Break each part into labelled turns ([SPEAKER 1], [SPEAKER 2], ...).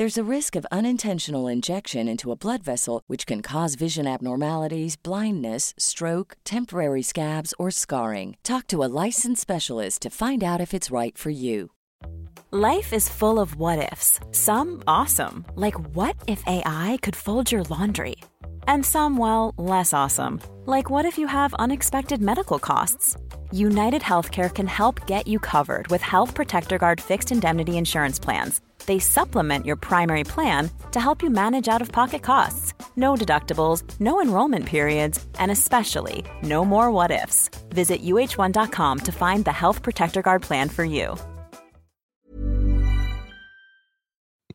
[SPEAKER 1] There's a risk of unintentional injection into a blood vessel, which can cause vision abnormalities, blindness, stroke, temporary scabs, or scarring. Talk to a licensed specialist to find out if it's right for you.
[SPEAKER 2] Life is full of what ifs. Some awesome, like what if AI could fold your laundry? And some, well, less awesome, like what if you have unexpected medical costs? United Healthcare can help get you covered with Health Protector Guard fixed indemnity insurance plans. They supplement your primary plan to help you manage out of pocket costs. No deductibles, no enrollment periods, and especially no more what ifs. Visit uh1.com to find the Health Protector Guard plan for you.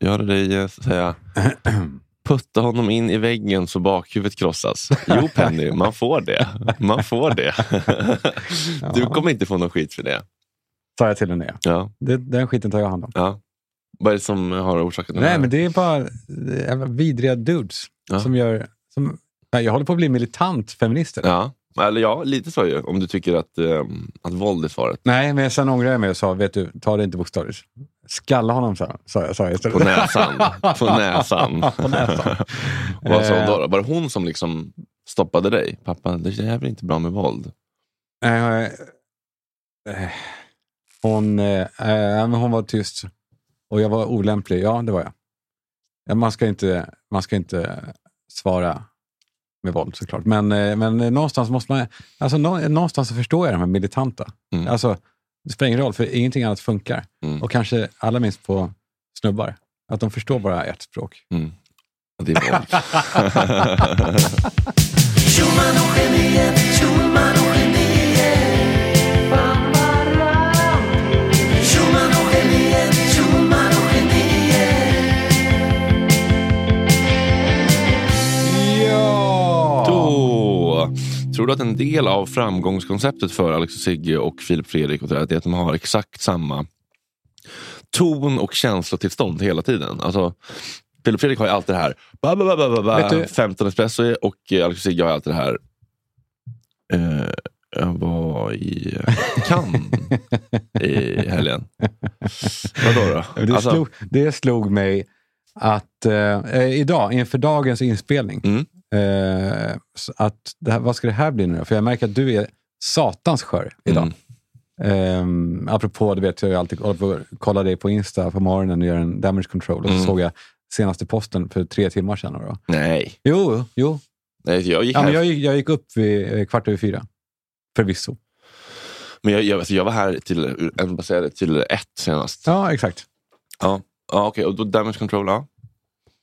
[SPEAKER 3] Göra dig eh, säga putta honom in i väggen så bakhuvudet krossas. Jo Penny, man får det. Man får det. Du kommer inte få någon skit för det.
[SPEAKER 4] Sa jag till henne.
[SPEAKER 3] Ja.
[SPEAKER 4] Det, den skiten tar jag hand om.
[SPEAKER 3] Ja. Vad är det som har orsakat den
[SPEAKER 4] Nej, men det är bara vidriga dudes
[SPEAKER 3] Ja.
[SPEAKER 4] som gör... Som, jag håller på att bli militant feminist. eller?
[SPEAKER 3] Ja. Eller ja, lite så ju. Om du tycker att, eh, att våld är svaret.
[SPEAKER 4] Nej, men sen ångrade jag mig och sa, vet du, ta det inte bokstavligt. Skalla honom, sa jag, sa jag istället.
[SPEAKER 3] På näsan. På näsan.
[SPEAKER 4] På näsan.
[SPEAKER 3] Vad sa hon då,
[SPEAKER 4] Eh.
[SPEAKER 3] Var det hon som liksom stoppade dig? Pappa, det är väl inte bra med våld?
[SPEAKER 4] Eh, eh, hon, eh, men hon var tyst. Och jag var olämplig. Ja, det var jag. Ja, man, ska inte, man ska inte svara med våld såklart. Men, eh, men någonstans måste man... Alltså, nå, någonstans så förstår jag de här militanta.
[SPEAKER 3] Mm.
[SPEAKER 4] Alltså, det spelar ingen roll, för ingenting annat funkar.
[SPEAKER 3] Mm.
[SPEAKER 4] Och kanske allra minst på snubbar. Att de förstår bara ett språk.
[SPEAKER 3] Mm. Det är våld. tror du att en del av framgångskonceptet för Alex och Sigge och Filip Fredrik och det där, är att de har exakt samma ton och känslotillstånd hela tiden? Alltså, Filip Fredrik har ju alltid det här ba, ba, ba, ba, ba, ba,
[SPEAKER 4] Vet du-
[SPEAKER 3] 15 espresso och eh, Alex och Sigge har alltid det här eh, jag var i eh, Cannes i helgen. Vadå då?
[SPEAKER 4] Det,
[SPEAKER 3] Alltså,
[SPEAKER 4] slog, det slog mig att eh, idag, inför dagens inspelning,
[SPEAKER 3] Mm.
[SPEAKER 4] Eh, att här, vad ska det här bli nu då? För jag märker att du är satans skör idag.
[SPEAKER 3] Mm.
[SPEAKER 4] Um, apropå, du vet, jag alltid håller på att kolla dig på Insta på morgonen och gör en damage control. Och så
[SPEAKER 3] Mm.
[SPEAKER 4] såg jag senaste posten för tre timmar sedan. Då.
[SPEAKER 3] Nej,
[SPEAKER 4] Jo, jo.
[SPEAKER 3] Nej jag gick
[SPEAKER 4] Ja, men jag, gick, jag gick upp vid eh, kvart över fyra. Förvisso.
[SPEAKER 3] Men jag, jag, alltså jag var här till, det, till ett senast.
[SPEAKER 4] Ja, exakt.
[SPEAKER 3] Ja, ja okej. Och då damage control, ja.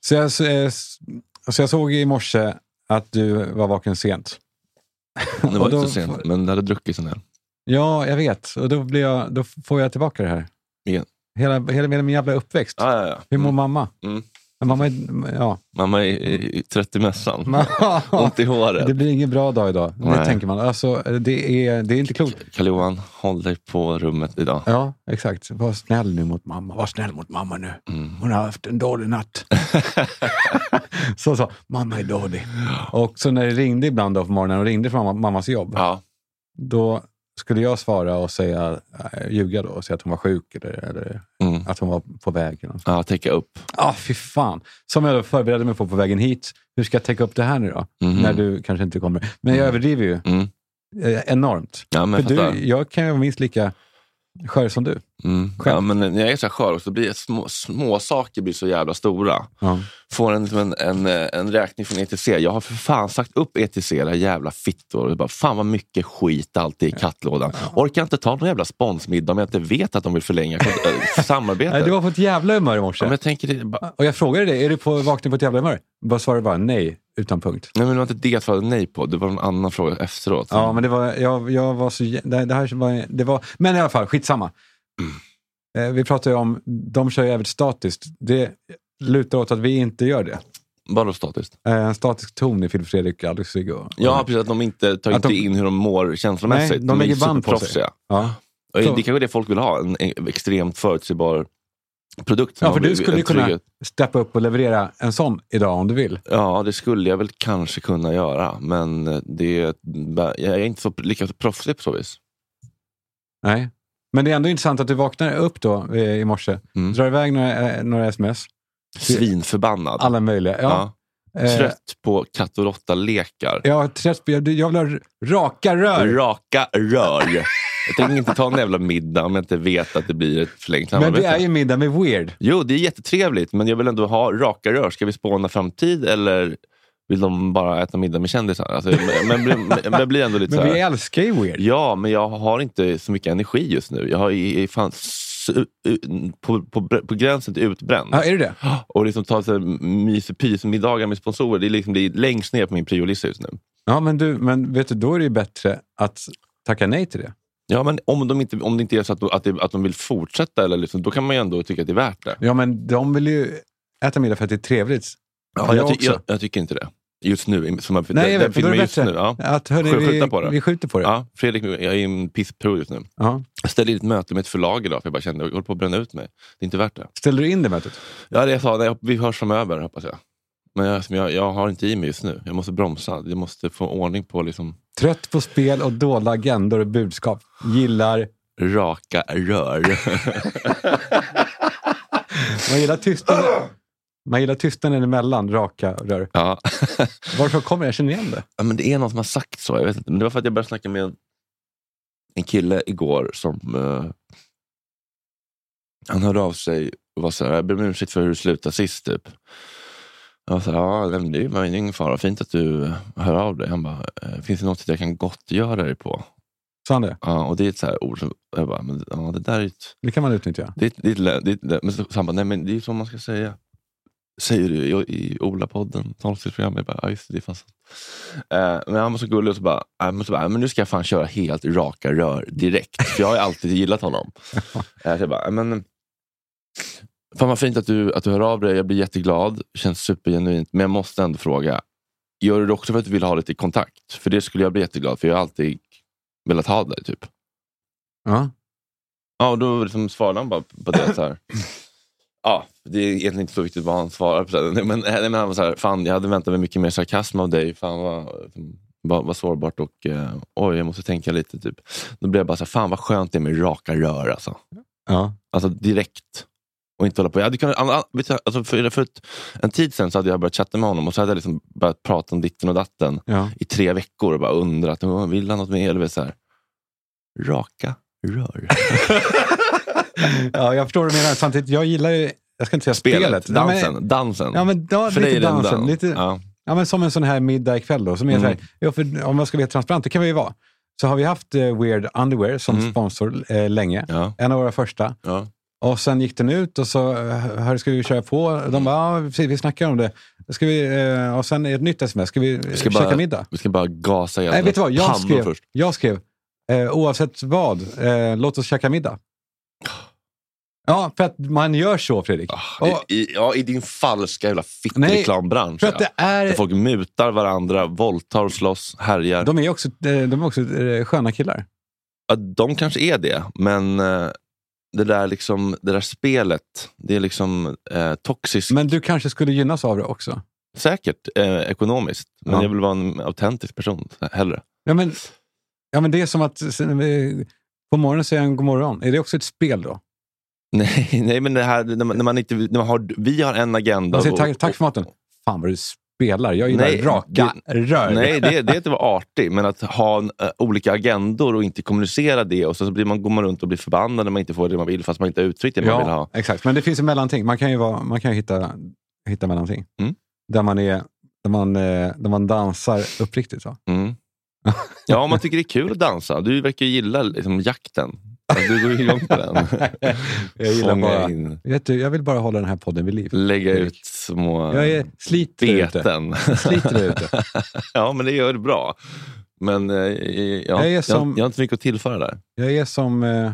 [SPEAKER 4] Så jag, så, eh, så jag såg i morse att du var vaken sent.
[SPEAKER 3] Det var
[SPEAKER 4] då-
[SPEAKER 3] inte så sent, men jag hade druckit en del.
[SPEAKER 4] Ja, jag vet. Och då, blir jag, då får jag tillbaka det här.
[SPEAKER 3] Igen.
[SPEAKER 4] Hela, hela min jävla uppväxt.
[SPEAKER 3] Ja, ja, ja.
[SPEAKER 4] Hur mår
[SPEAKER 3] Mm.
[SPEAKER 4] mamma?
[SPEAKER 3] Mm.
[SPEAKER 4] Mamma är, ja.
[SPEAKER 3] Mamma är i- i 30 mässan. Ont i håret.
[SPEAKER 4] det blir ingen bra dag idag. Det
[SPEAKER 3] Nej.
[SPEAKER 4] tänker man. Alltså, det, är, det är inte klokt.
[SPEAKER 3] Karl-Johan, håll dig på rummet idag.
[SPEAKER 4] Ja, exakt. Var snäll nu mot mamma. Var snäll mot mamma nu.
[SPEAKER 3] Mm.
[SPEAKER 4] Hon har haft en dålig natt. så sa mamma är dålig. Och så när det ringde ibland då på morgonen och ringde från mamma, mammas jobb.
[SPEAKER 3] Ja.
[SPEAKER 4] Då skulle jag svara och säga, äh, ljuga då och säga att hon var sjuk eller, eller
[SPEAKER 3] Mm.
[SPEAKER 4] att hon var på väg. eller
[SPEAKER 3] ja, täcka upp.
[SPEAKER 4] Ah, fy fan. Som jag förberedde mig på på vägen hit. Hur ska jag täcka upp det här nu då?
[SPEAKER 3] Mhm.
[SPEAKER 4] När du kanske inte kommer. Men jag överdriver ju
[SPEAKER 3] Mm.
[SPEAKER 4] eh, enormt.
[SPEAKER 3] Ja,
[SPEAKER 4] För du, jag kan ju vara minst lika Skör som du.
[SPEAKER 3] Mm. Ja, men när jag är så här skör så blir små, små saker blir så jävla stora.
[SPEAKER 4] Ja.
[SPEAKER 3] Får en, liksom en, en, eh, en räkning från ETC. Jag har för fan sagt upp ETC, det här jävla fittor. Bara, fan vad mycket skit alltid i kattlådan. Orkar inte ta någon jävla sponsmiddag om jag inte vet att de vill förlänga äh, samarbetet.
[SPEAKER 4] Du var på ett jävla humör i morse.
[SPEAKER 3] Ja, jag tänker, det, är bara,
[SPEAKER 4] Och jag frågade dig, är du på vakning på ett jävla humör? Bara svarade bara nej, utan punkt.
[SPEAKER 3] nej, men det var inte det jag svarade nej på. Det var en annan fråga efteråt.
[SPEAKER 4] Ja, men det var, jag, jag var så... Det, det här var, det var, men i alla fall, skitsamma. Eh, vi pratar ju om, de kör ju jävligt statiskt. Det lutar åt att vi inte gör det.
[SPEAKER 3] Bara statiskt.
[SPEAKER 4] Eh, en statisk ton i Filip Fredrik, Alex Sigge och...
[SPEAKER 3] Ja, precis. Att de inte tar inte
[SPEAKER 4] de-
[SPEAKER 3] in hur de mår känslomässigt.
[SPEAKER 4] Nej, de
[SPEAKER 3] är
[SPEAKER 4] lägger band på sig. Ja. Så-
[SPEAKER 3] Det kanske är det folk vill ha, en, extremt förutsägbar produkt.
[SPEAKER 4] Ja, för du skulle kunna steppa upp och leverera en sån idag om du vill.
[SPEAKER 3] Ja, det skulle jag väl kanske kunna göra, men det, jag är inte så, lika proffsig på så vis.
[SPEAKER 4] Nej. Men det är ändå intressant att du vaknar upp då eh, i morse,
[SPEAKER 3] Mm.
[SPEAKER 4] drar iväg några, eh, några sms,
[SPEAKER 3] Svinförbannad.
[SPEAKER 4] alla möjliga. Ja.
[SPEAKER 3] Ja.
[SPEAKER 4] Eh,
[SPEAKER 3] Trött på katt och råtta-lekar.
[SPEAKER 4] Trött på- jag, jag vill ha raka rör.
[SPEAKER 3] Raka rör. Jag tänker inte ta en jävla middag om jag inte vet att det blir ett förlängt
[SPEAKER 4] Men
[SPEAKER 3] samarbete.
[SPEAKER 4] det är ju middag med weird.
[SPEAKER 3] Jo, det är jättetrevligt, men jag vill ändå ha raka rör. Ska vi spåna framtid eller vill de bara äta middag med kändisar? Alltså, men, men, men, men blir ändå lite
[SPEAKER 4] Men vi älskar ju weird.
[SPEAKER 3] Ja, men jag har inte så mycket energi just nu. Jag har i fan på, på, på gränsen till utbränd.
[SPEAKER 4] Ja, är det det?
[SPEAKER 3] Och liksom ta mysepys-middagar med sponsorer, det är, liksom, det är längst ner på min priolista just nu.
[SPEAKER 4] Ja, men, du, men vet du, då är det ju bättre att tacka nej till det.
[SPEAKER 3] Ja, men om, de inte, om det inte är så att, att, det, att de vill fortsätta, eller liksom, då kan man ju ändå tycka att det är värt det.
[SPEAKER 4] Ja, men de vill ju äta middag för att det är trevligt.
[SPEAKER 3] Ja, jag, ty, jag, jag tycker inte det. Just nu. Som jag,
[SPEAKER 4] Nej,
[SPEAKER 3] den
[SPEAKER 4] är
[SPEAKER 3] filmen
[SPEAKER 4] det
[SPEAKER 3] just
[SPEAKER 4] bättre
[SPEAKER 3] nu. Ja.
[SPEAKER 4] att hörni, vi,
[SPEAKER 3] på det.
[SPEAKER 4] vi skjuter på det.
[SPEAKER 3] Ja, Fredrik, jag är i en pissperiod just nu.
[SPEAKER 4] Ja.
[SPEAKER 3] Jag ställde in ett möte med ett förlag idag, för jag bara kände att jag håller på att bränna ut mig. Det är inte värt det.
[SPEAKER 4] Ställer du in det mötet?
[SPEAKER 3] Ja, det jag sa, nej, vi hörs framöver hoppas jag. Men jag, jag, jag har inte i mig just nu. Jag måste bromsa. Jag måste få ordning på liksom
[SPEAKER 4] Trött på spel och dolda agendor och budskap. Gillar...
[SPEAKER 3] raka rör.
[SPEAKER 4] Man gillar tystnaden, man gillar tystnaden emellan raka rör.
[SPEAKER 3] ja.
[SPEAKER 4] Varför kommer jag? Jag känner igen det.
[SPEAKER 3] ja, men det är någon som har sagt så. Jag vet inte. Men det var för att jag började snacka med en, en kille igår som eh, han hörde av sig och var så här, jag ber om ursäkt för hur du slutade sist. Typ. Jag var så här, ja, det är det är ingen fara. Fint att du hör av dig. Han bara, eh, finns det något jag kan gottgöra dig på?
[SPEAKER 4] Sa han det?
[SPEAKER 3] Ja, och det är ett så här ord som, jag bara, men, ja, det där är ett
[SPEAKER 4] Det kan man utnyttja.
[SPEAKER 3] Det, är- det, är ett det, är ett lä- men så, så han bara, nej men det är så man ska säga. Säger du i, i Ola-podden, tolvstegsprogrammet. Jag bara, ja just det, det är fan sant. Eh, men han var så gullig och så bara, men så bara, men nu ska jag fan köra helt raka rör direkt. För jag har ju alltid gillat honom. Eh, så jag bara, "Ja, men, fan vad fint att du, att du hör av dig. Jag blir jätteglad. Känns supergenuint. Men jag måste ändå fråga, gör du det också för att du vill ha lite kontakt? För det skulle jag bli jätteglad för. Jag har alltid velat ha dig. Typ.
[SPEAKER 4] Ja.
[SPEAKER 3] Ja, och då liksom svarade han bara på det. Så här. Ja, det är egentligen inte så viktigt vad han svarar. På det. Men, nej, men han var så här, fan, jag hade väntat mig mycket mer sarkasm av dig. Fan vad, vad, vad sårbart och eh, oj, jag måste tänka lite. Typ. Då blev jag bara så här, fan vad skönt det är med raka rör. Alltså,
[SPEAKER 4] ja.
[SPEAKER 3] alltså direkt. Och inte hålla på. Jag hade kunnat, alltså för, för ett, en tid sen så hade jag börjat chatta med honom och så hade jag liksom börjat prata om ditten och datten
[SPEAKER 4] ja.
[SPEAKER 3] i tre veckor och bara undrat, "Åh, vill han något mer? Eller så här, raka rör.
[SPEAKER 4] ja, jag förstår vad du menar. Samtidigt, jag gillar ju, jag ska inte säga spelet.
[SPEAKER 3] Spelet,
[SPEAKER 4] Nej, men-
[SPEAKER 3] dansen. dansen.
[SPEAKER 4] Ja, men ja,
[SPEAKER 3] För
[SPEAKER 4] lite dansen.
[SPEAKER 3] dans.
[SPEAKER 4] Lite,
[SPEAKER 3] Ja.
[SPEAKER 4] Ja, men som en sån här middag ikväll då. Som är
[SPEAKER 3] Mm.
[SPEAKER 4] här, ja, för om man ska vara transparent, det kan vi ju vara. Så har vi haft eh, Weird Underwear som
[SPEAKER 3] Mm.
[SPEAKER 4] sponsor eh, länge. En av våra första. Och sen gick den ut och så eh, hör, ska vi köra på. De bara, ja, precis, vi snackar om det. Ska vi, eh, och sen ett nytt sms. Ska vi,
[SPEAKER 3] Vi ska
[SPEAKER 4] käka
[SPEAKER 3] bara-
[SPEAKER 4] middag?
[SPEAKER 3] Vi ska bara gasa ihjäl
[SPEAKER 4] Nej, vet du vad? Jag skrev,
[SPEAKER 3] först.
[SPEAKER 4] jag skrev eh, oavsett vad, eh, låt oss käka middag. Ja, för att man gör så Fredrik.
[SPEAKER 3] Ah,
[SPEAKER 4] Och,
[SPEAKER 3] I, ja, I din falska jävla fittreklambransch. ja.
[SPEAKER 4] det är,
[SPEAKER 3] Där folk mutar varandra, våldtar slåss, härjar. De,
[SPEAKER 4] är också, eh, de är också eh, sköna killar.
[SPEAKER 3] ja, de kanske är det, men eh, det där, liksom, det där spelet, det är liksom eh, toxiskt.
[SPEAKER 4] Men du kanske skulle gynnas av det också?
[SPEAKER 3] Säkert eh, ekonomiskt, men
[SPEAKER 4] Ja.
[SPEAKER 3] jag vill vara en autentisk person hellre.
[SPEAKER 4] Ja, men, ja, men det är som att på morgonen säger en god morgon. Är det också ett spel då?
[SPEAKER 3] Nej, nej men det här, när man, när man inte, när man har, vi har en agenda.
[SPEAKER 4] Säger tack, tack för maten. Fan vad du spelar. Jag gillar
[SPEAKER 3] Nej,
[SPEAKER 4] raka rör.
[SPEAKER 3] Nej, det, det är inte att vara artig, men att ha en, eh, olika agendor och inte kommunicera det. Och så blir man, går man runt och blir förbannad när man inte får det man vill, fast man inte har uttryckt det man vill
[SPEAKER 4] Ja,
[SPEAKER 3] ha.
[SPEAKER 4] exakt. Men det finns ju mellanting. Man kan ju, vara, man kan ju hitta, hitta mellanting.
[SPEAKER 3] Mm.
[SPEAKER 4] Där, man är, där, man, eh, där man dansar uppriktigt. Va?
[SPEAKER 3] Mm. Ja, om man tycker det är kul att dansa. Du verkar ju gilla liksom, jakten. Alltså, Du går ju igång på den.
[SPEAKER 4] jag, gillar bara,
[SPEAKER 3] in,
[SPEAKER 4] vet du, jag vill bara hålla den här podden vid liv.
[SPEAKER 3] lägga ut små
[SPEAKER 4] Jag är sliter där ute.
[SPEAKER 3] beten.
[SPEAKER 4] Sliter ute.
[SPEAKER 3] ja, men det gör det bra. Men eh, jag,
[SPEAKER 4] Jag är
[SPEAKER 3] jag,
[SPEAKER 4] som-
[SPEAKER 3] jag har inte mycket att tillföra där.
[SPEAKER 4] Jag är som, eh,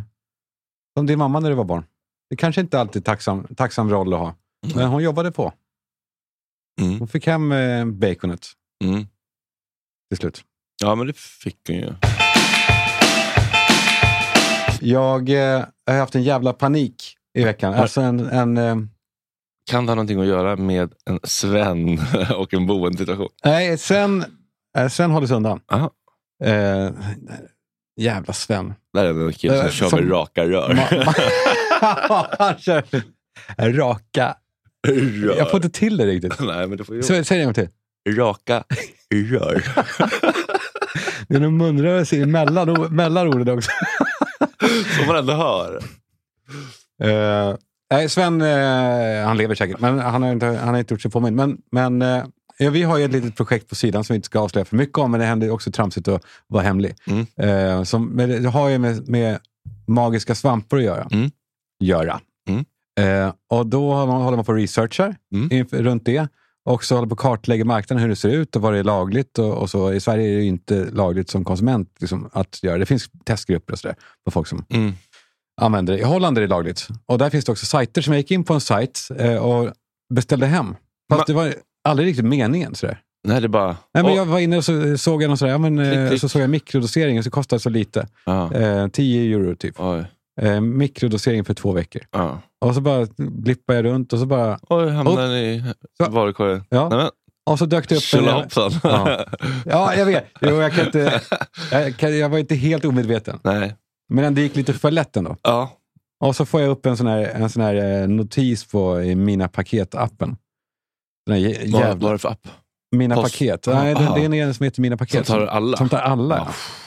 [SPEAKER 4] som din mamma när du var barn. Det kanske inte alltid är tacksam, tacksam roll att ha. Men hon jobbade på.
[SPEAKER 3] Mm.
[SPEAKER 4] Hon fick hem eh, baconet
[SPEAKER 3] Mm.
[SPEAKER 4] till slut.
[SPEAKER 3] Ja, men det fick hon ju.
[SPEAKER 4] Jag eh, har haft en jävla panik i veckan. Alltså en, en, eh,
[SPEAKER 3] Kan det ha någonting att göra med en Sven och en boendesituation?
[SPEAKER 4] nej, Sven, eh, Sven håller sig undan.
[SPEAKER 3] Aha.
[SPEAKER 4] Eh, jävla Sven.
[SPEAKER 3] Där är en kille som
[SPEAKER 4] Eh,
[SPEAKER 3] kör
[SPEAKER 4] som-
[SPEAKER 3] med raka rör.
[SPEAKER 4] Han kör raka...
[SPEAKER 3] rör.
[SPEAKER 4] Jag får inte till det riktigt.
[SPEAKER 3] Nej, men det får ju
[SPEAKER 4] Så, säg det en gång till.
[SPEAKER 3] Raka rör.
[SPEAKER 4] Det är någon munrörelse mellan, mellan orden också.
[SPEAKER 3] Som man ändå hör.
[SPEAKER 4] Eh, nej, Sven, eh, han lever säkert, men han har inte, han har inte gjort sig påmind. Men, men eh, ja, vi har ju ett litet projekt på sidan som vi inte ska avslöja för mycket om, men det händer också tramsigt att vara hemlig.
[SPEAKER 3] Mm.
[SPEAKER 4] Som, men det har ju med, med magiska svampar att göra.
[SPEAKER 3] Mm.
[SPEAKER 4] göra.
[SPEAKER 3] Mm.
[SPEAKER 4] Och då håller man på och researchar
[SPEAKER 3] Mm.
[SPEAKER 4] runt det. Och så håller på att kartlägga marknaden, hur det ser ut och vad det är lagligt. Och, och så. I Sverige är det inte lagligt som konsument liksom, att göra. Det finns testgrupper och sådär på folk som
[SPEAKER 3] Mm.
[SPEAKER 4] använder det. I Holland är det lagligt. Och där finns det också sajter som jag gick in på en sajt eh, och beställde hem. Fast
[SPEAKER 3] Ma-
[SPEAKER 4] det var aldrig riktigt meningen. Sådär.
[SPEAKER 3] Nej, det bara...
[SPEAKER 4] Nej, men jag var inne och så såg jag någon sådär, ja, men, eh,
[SPEAKER 3] Klick, klick.
[SPEAKER 4] så såg jag mikrodoseringen så kostar det så lite. Eh, 10 euro typ.
[SPEAKER 3] Oj.
[SPEAKER 4] Eh, mikrodosering för två veckor.
[SPEAKER 3] Ja.
[SPEAKER 4] Och så bara blippade jag runt och så bara,
[SPEAKER 3] Oj, hamnade den i varukorgen.
[SPEAKER 4] ja. Och så dök det upp
[SPEAKER 3] tjolahoppsan.
[SPEAKER 4] Ja. Ja, jag vet. Jo, jag, kan inte, jag, kan, jag var inte helt omedveten.
[SPEAKER 3] Nej.
[SPEAKER 4] Men det gick lite för lätt ändå.
[SPEAKER 3] Ja.
[SPEAKER 4] Och så får jag upp en sån här, en sån här eh, notis på i Mina paket-appen.
[SPEAKER 3] Vad, är det för app?
[SPEAKER 4] Mina
[SPEAKER 3] Post-
[SPEAKER 4] paket. Nej, det, det är en som heter Mina paket.
[SPEAKER 3] Som tar alla?
[SPEAKER 4] Som tar alla,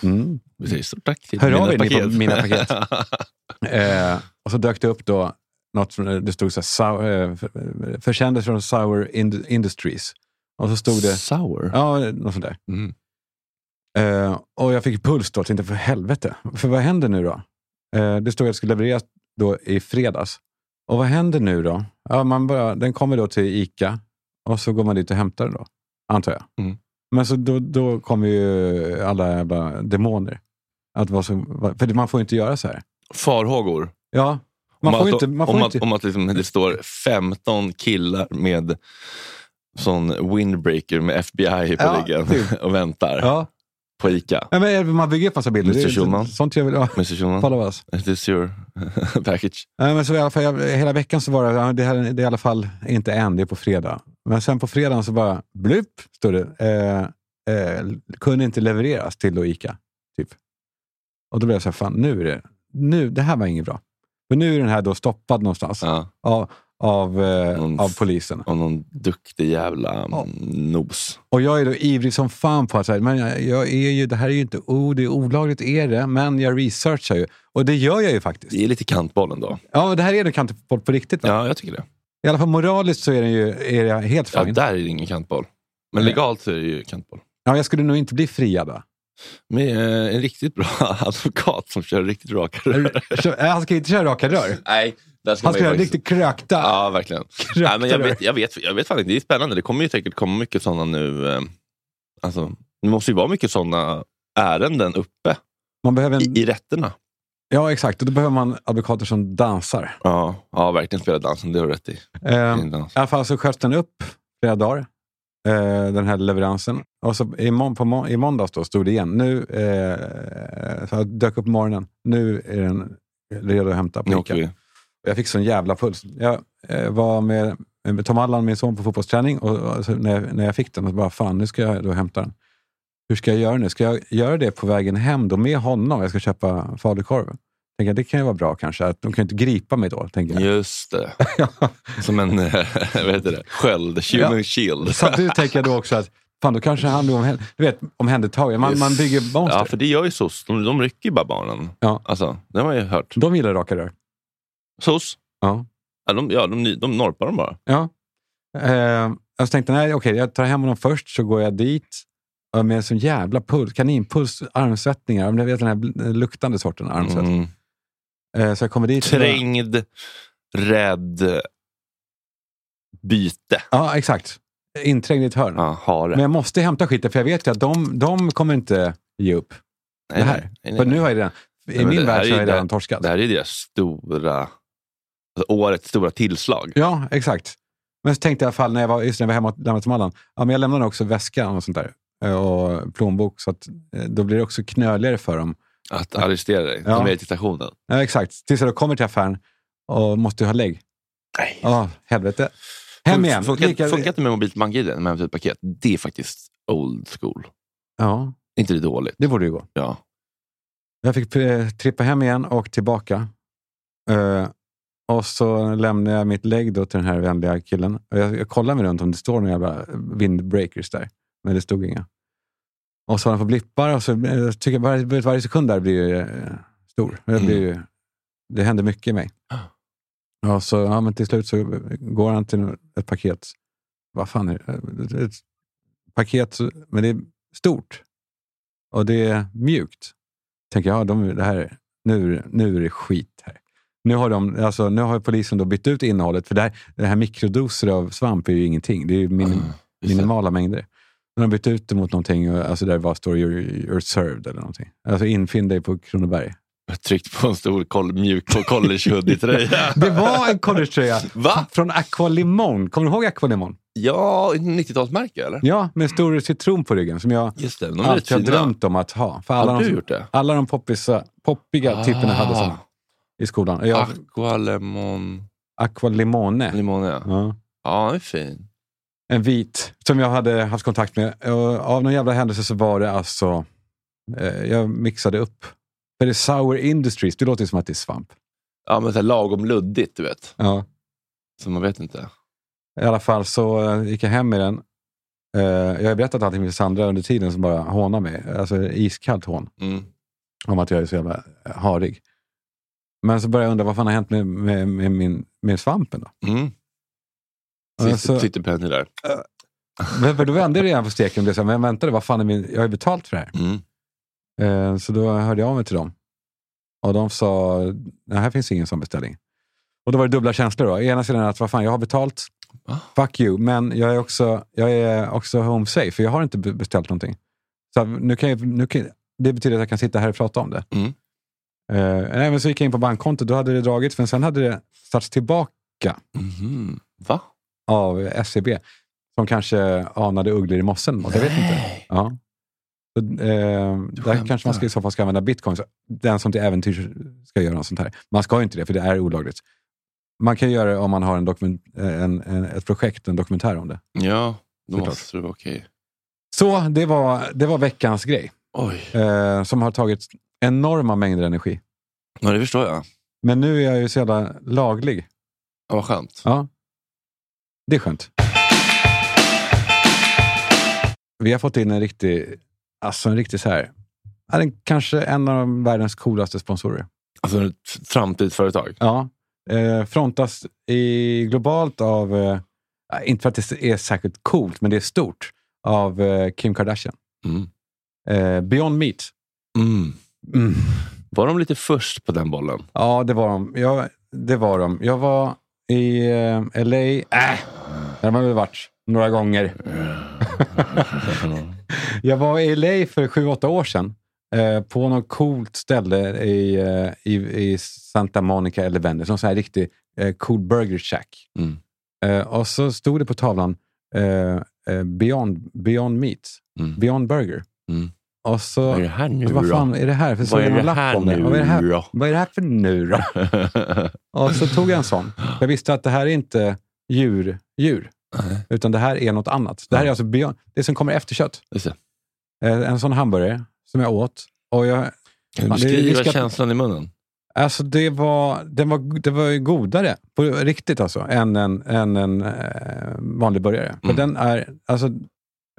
[SPEAKER 3] Ja.
[SPEAKER 4] Mm.
[SPEAKER 3] Stort tack till
[SPEAKER 4] Hör av
[SPEAKER 3] mina
[SPEAKER 4] er, ni på
[SPEAKER 3] paket.
[SPEAKER 4] Mina paket. Eh, och så dök det upp då, något, från- det stod så här, Sau- eh, för- försändelser från Sour Ind- Industries. Och så stod det,
[SPEAKER 3] Sour?
[SPEAKER 4] ja, något sånt där.
[SPEAKER 3] Mm.
[SPEAKER 4] Eh, och jag fick puls då och tänkte, för helvete, för vad händer nu då? Eh, det stod att det skulle levereras då i fredags. Och vad händer nu då? Ja, man bara, den kommer då till ICA och så går man dit och hämtar den då, antar jag.
[SPEAKER 3] Mm.
[SPEAKER 4] Men så då, då kommer ju alla jävla demoner. Att vara så, för man får inte göra så här.
[SPEAKER 3] Farhågor?
[SPEAKER 4] Ja, man
[SPEAKER 3] om
[SPEAKER 4] får ju
[SPEAKER 3] att,
[SPEAKER 4] inte... Man får
[SPEAKER 3] om,
[SPEAKER 4] inte
[SPEAKER 3] att, om att liksom, det står 15 killar med sån windbreaker med FBI på
[SPEAKER 4] Ja,
[SPEAKER 3] ryggen
[SPEAKER 4] typ.
[SPEAKER 3] och väntar
[SPEAKER 4] ja.
[SPEAKER 3] På ICA.
[SPEAKER 4] Ja, men man bygger upp massa bilder.
[SPEAKER 3] Mr. Schulman.
[SPEAKER 4] Sånt jag vill... Ja,
[SPEAKER 3] Mr Schulman,
[SPEAKER 4] follow us.
[SPEAKER 3] is this your package?
[SPEAKER 4] Ja, men så i alla fall, jag, hela veckan så var det, ja, det, här, det är i alla fall inte än, det är på fredag. Men sen på fredagen så bara, blupp, stod det. Eh, eh, kunde inte levereras till då ICA. Typ. Och då blev jag så här, fan nu är det, nu, det här var inget bra. För nu är den här då stoppad någonstans
[SPEAKER 3] Ja,
[SPEAKER 4] av, av, eh,
[SPEAKER 3] Någon-
[SPEAKER 4] av polisen.
[SPEAKER 3] av någon duktig jävla
[SPEAKER 4] Ja.
[SPEAKER 3] nos.
[SPEAKER 4] Och jag är då ivrig som fan på att säga, men jag, jag är ju, det här är ju inte, oh, det är olagligt är det, men jag researchar ju. Och det gör jag ju faktiskt.
[SPEAKER 3] Det är lite kantbollen då.
[SPEAKER 4] Ja, det här är nog kantboll på riktigt. Va?
[SPEAKER 3] Ja, jag tycker det.
[SPEAKER 4] I alla fall moraliskt så är den ju är jag helt
[SPEAKER 3] Ja,
[SPEAKER 4] fine.
[SPEAKER 3] där är det ingen kantboll. Men legalt så är det ju kantboll.
[SPEAKER 4] Ja, jag skulle nog inte bli friad. Va?
[SPEAKER 3] Med eh, en riktigt bra advokat som kör riktigt raka rör.
[SPEAKER 4] Äh, Han ska inte köra raka rör.
[SPEAKER 3] Nej,
[SPEAKER 4] Han ska göra
[SPEAKER 3] faktiskt-
[SPEAKER 4] riktigt krökta.
[SPEAKER 3] Ja, verkligen. Nej, men jag, vet, jag, vet, jag vet inte, det är spännande. Det kommer ju säkert komma mycket sådana nu. Eh, alltså, det måste ju vara mycket sådana ärenden uppe
[SPEAKER 4] Man behöver en,
[SPEAKER 3] i, i rätterna.
[SPEAKER 4] ja, exakt. Och då behöver man advokater som dansar.
[SPEAKER 3] Ja, ja verkligen spela dansen, det har du rätt i.
[SPEAKER 4] Eh. I alla fall så sköts den upp flera dagar, eh, den här leveransen. Och så i, må- på må- i måndags då stod det igen. Nu, eh, så jag dök upp på morgonen. Nu är den redo att hämta på Ica. Jag fick sån jävla puls. Jag eh, var med, med Tom Allan, min son, på fotbollsträning och, och så när, jag, när jag fick den, så bara fan, nu ska jag då hämta den. Hur ska jag göra nu? Ska jag göra det på vägen hem då med honom? Jag ska köpa falukorv. Tänker jag, det kan ju vara bra kanske. Att de kan ju inte gripa mig då. Tänker jag.
[SPEAKER 3] Just det. Som en eh, vad heter det? sköld, human
[SPEAKER 4] Ja.
[SPEAKER 3] shield.
[SPEAKER 4] Samtidigt tänker jag då också att fan, då kanske han blir omhänd- du vet, omhändertagen. Man, man bygger monster.
[SPEAKER 3] Ja, för det gör ju SOS. De, de rycker ju bara barnen.
[SPEAKER 4] Ja.
[SPEAKER 3] Alltså, det har man ju hört.
[SPEAKER 4] De gillar raka rör.
[SPEAKER 3] SOS,
[SPEAKER 4] Ja.
[SPEAKER 3] ja, de, ja, de, de norpar dem bara.
[SPEAKER 4] Ja. Eh, jag tänkte, nej, okej, jag tar hem honom först, så går jag dit med en sån jävla puls, kaninpuls, armsvettningar. Jag vet den här luktande sorten armsvettning.
[SPEAKER 3] Mm.
[SPEAKER 4] Eh, så jag kommer dit. och bara-
[SPEAKER 3] Trängd, rädd, byte.
[SPEAKER 4] Ja, exakt. Inträngd i ett hörn.
[SPEAKER 3] Ja.
[SPEAKER 4] Men jag måste hämta skiten, för jag vet ju att de, de kommer inte ge upp
[SPEAKER 3] Nej,
[SPEAKER 4] det här.
[SPEAKER 3] nej, nej,
[SPEAKER 4] För nu har jag redan, i min värld
[SPEAKER 3] är
[SPEAKER 4] så har jag
[SPEAKER 3] det-
[SPEAKER 4] redan torskat.
[SPEAKER 3] Det här är deras stora, årets stora tillslag.
[SPEAKER 4] Ja, exakt. Men så tänkte jag i alla fall när jag var, just när jag var hemma och lämnade till Mallan, ja, men jag lämnade också väskan och sånt där. eh, Och plånbok, så att, eh, då blir det också knöligare för dem.
[SPEAKER 3] Att arrestera dig.
[SPEAKER 4] Ja.
[SPEAKER 3] De är till stationen.
[SPEAKER 4] Ja, exakt. Tills jag då kommer till affären och måste ha lägg.
[SPEAKER 3] Nej.
[SPEAKER 4] Ja, helvete. Hem igen.
[SPEAKER 3] Funkar,
[SPEAKER 4] Lika-
[SPEAKER 3] funkar inte med mobilt bank-id med hämta ut paket? Det är faktiskt old school.
[SPEAKER 4] Ja,
[SPEAKER 3] inte det dåligt?
[SPEAKER 4] det borde ju gå.
[SPEAKER 3] Ja.
[SPEAKER 4] Jag fick eh, trippa hem igen och tillbaka. Eh, och så lämnade jag mitt lägg då till den här vänliga killen. Och jag, jag kollade mig runt om det står några jävla windbreakers där. Men det stod inga. Och så har han på blippar och så eh, tycker jag varje, varje sekund där blir ju, eh, stor. Jag blir, ju- Det händer mycket i mig. Och så, ja, men till slut så går han till ett paket. Vad fan är det? Ett paket, men det är stort. Och det är mjukt. Tänker jag, ja, de, det här, nu, nu är det skit. Nu har, de, alltså, nu har polisen då bytt ut innehållet, för det här, det här mikrodoser av svamp är ju ingenting. Det är ju minim,
[SPEAKER 3] Mm,
[SPEAKER 4] minimala mängder. Nu har de bytt ut det mot någonting och- alltså där det bara står you're, you're served eller någonting. Alltså infinn dig på Kronoberg.
[SPEAKER 3] Jag tryckte på en stor koll, mjuk och college hoodie-tröja.
[SPEAKER 4] Det var en collegetröja
[SPEAKER 3] Va?
[SPEAKER 4] från Aqua Limon. Kommer du ihåg Aqua Limon?
[SPEAKER 3] Ja, 90-talsmärke eller?
[SPEAKER 4] Ja, med en stor citron på ryggen som jag
[SPEAKER 3] Just det, de
[SPEAKER 4] alltid har drömt om att ha. För alla,
[SPEAKER 3] Har du
[SPEAKER 4] de,
[SPEAKER 3] gjort det?
[SPEAKER 4] alla de poppisa, poppiga typerna hade
[SPEAKER 3] Ah.
[SPEAKER 4] sådana i skolan. Jag,
[SPEAKER 3] Aqua lemon...
[SPEAKER 4] Aqua Limone.
[SPEAKER 3] Limone, ja.
[SPEAKER 4] Ja.
[SPEAKER 3] Ja, den är fin.
[SPEAKER 4] En vit som jag hade haft kontakt med. Och av någon jävla händelse så var det alltså... Eh, jag mixade upp. För det är Sour Industries. Det låter som att det är svamp.
[SPEAKER 3] Ja, men så här lagom luddigt, du vet.
[SPEAKER 4] Ja.
[SPEAKER 3] Så man vet inte.
[SPEAKER 4] I alla fall så eh, gick jag hem med den. Eh, jag har berättat allting för Sandra under tiden som bara hånar mig. Alltså iskallt hån.
[SPEAKER 3] Mm.
[SPEAKER 4] Om att jag är så jävla eh, harig. Men så började jag undra vad fan har hänt med, med, med, min, med svampen då?
[SPEAKER 3] Mm.
[SPEAKER 4] Alltså-
[SPEAKER 3] Sitter, Penny där.
[SPEAKER 4] Men, för då vände jag redan på steken och blev så här, men vänta, vad fan är min, jag har ju betalt för det här.
[SPEAKER 3] Mm.
[SPEAKER 4] Eh, Så då hörde jag av mig till dem. Och de sa, nej här finns ingen sån beställning. Och då var det dubbla känslor. Då. Ena sidan att, vad fan, jag har betalt.
[SPEAKER 3] Va?
[SPEAKER 4] Fuck you. Men jag är också, jag är också home safe, för jag har inte be- beställt någonting. Så nu kan jag, nu kan, det betyder att jag kan sitta här och prata om det.
[SPEAKER 3] Mm.
[SPEAKER 4] Eh, nej, men så gick jag in på bankkontot, då hade det dragits, men sen hade det satts tillbaka
[SPEAKER 3] Mhm. Va?
[SPEAKER 4] av SEB. Som kanske anade ugglor i mossen. Jag vet inte. Ja. Så, eh, där kanske man ska, i så fall ska använda bitcoin. Den som till äventyrs ska göra något sånt här. Man ska ju inte det, för det är olagligt. Man kan göra det om man har en dokument, en, en, ett projekt, en dokumentär om det.
[SPEAKER 3] Ja, då
[SPEAKER 4] Såklart.
[SPEAKER 3] måste det vara okej.
[SPEAKER 4] Så det var, det var veckans grej.
[SPEAKER 3] Oj.
[SPEAKER 4] Eh, som har tagit enorma mängder energi.
[SPEAKER 3] Ja, det förstår jag.
[SPEAKER 4] Men nu är jag ju så jävla laglig.
[SPEAKER 3] Ja, vad skönt.
[SPEAKER 4] Ja. Det är skönt. Vi har fått in en riktig, alltså en riktig så här, den kanske en av världens coolaste sponsorer.
[SPEAKER 3] Alltså ett framtidsföretag.
[SPEAKER 4] Ja. Eh, frontas i, globalt av, eh, inte för att det är särskilt coolt, men det är stort, av eh, Kim Kardashian.
[SPEAKER 3] Mm.
[SPEAKER 4] Eh, Beyond Meat.
[SPEAKER 3] Mm.
[SPEAKER 4] Mm.
[SPEAKER 3] Var de lite först på den bollen?
[SPEAKER 4] Ja, det var de. Jag, det var de. Jag var i eh, LA. Äh, där har man väl varit några gånger. jag var i LA för sju, åtta år sedan. Eh, på något coolt ställe i, eh, i, i Santa Monica eller Venice. Någon sån här riktig eh, cool burger shack.
[SPEAKER 3] Mm.
[SPEAKER 4] Eh, och så stod det på tavlan eh, Beyond, Beyond Meat.
[SPEAKER 3] Mm.
[SPEAKER 4] Beyond Burger.
[SPEAKER 3] Mm.
[SPEAKER 4] Och så,
[SPEAKER 3] Vad är det här nu
[SPEAKER 4] vad fan
[SPEAKER 3] då?
[SPEAKER 4] är det här? För så
[SPEAKER 3] Vad är
[SPEAKER 4] det
[SPEAKER 3] här nu
[SPEAKER 4] Vad är det här, vad är det här för nu då? Och så tog jag en sån. Jag visste att det här är inte djur, djur
[SPEAKER 3] Nej,
[SPEAKER 4] utan det här är något annat. Det här är alltså beyond, det som kommer efter kött. Eh, En sån hamburgare som jag åt. Och jag,
[SPEAKER 3] Kan du beskriva känslan i munnen?
[SPEAKER 4] Alltså det var, det var, det var ju godare, på riktigt alltså, än en, än en eh, vanlig burgare.
[SPEAKER 3] Mm.
[SPEAKER 4] den är, alltså,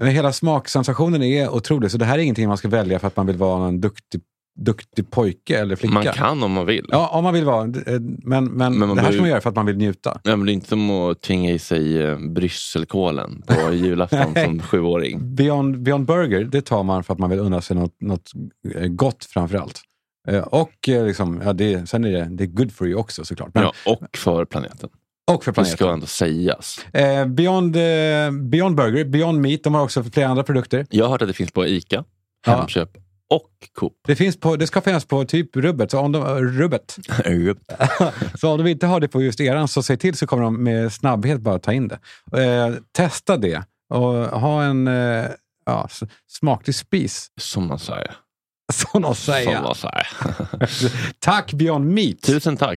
[SPEAKER 4] hela smaksensationen är otrolig. Så det här är ingenting man ska välja för att man vill vara en duktig, duktig pojke eller flicka.
[SPEAKER 3] Man kan om man vill.
[SPEAKER 4] Ja, om man vill vara. eh, Men, men,
[SPEAKER 3] Men man
[SPEAKER 4] det här ska man göra för att man vill njuta.
[SPEAKER 3] Ja, men det är inte som att tvinga i sig eh, brysselkålen på julafton som sjuåring.
[SPEAKER 4] Beyond, Beyond Burger, det tar man för att man vill unna sig något, något eh, gott framför allt. Eh, Och liksom, ja, det, sen är det, det är good for you också såklart. Men,
[SPEAKER 3] Ja, och för planeten.
[SPEAKER 4] Och för
[SPEAKER 3] Det ska
[SPEAKER 4] planeten.
[SPEAKER 3] ändå sägas.
[SPEAKER 4] Eh, Beyond, eh, Beyond Burger, Beyond Meat, de har också flera andra produkter.
[SPEAKER 3] Jag har hört att det finns på ICA,
[SPEAKER 4] Ja.
[SPEAKER 3] Hemköp och Coop.
[SPEAKER 4] Det, finns på, det ska finnas på typ rubbet. Så om de, rubbet. så om de inte har det på just eran så säg till så kommer de med snabbhet bara ta in det. Eh, testa det och ha en eh, ja, smaklig spis.
[SPEAKER 3] Som man säger.
[SPEAKER 4] Som de
[SPEAKER 3] Som
[SPEAKER 4] säger.
[SPEAKER 3] man säger.
[SPEAKER 4] Tack Beyond Meat!
[SPEAKER 3] Tusen tack.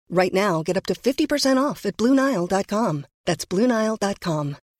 [SPEAKER 5] Right now, get up to 50% off at BlueNile.com. That's BlueNile.com.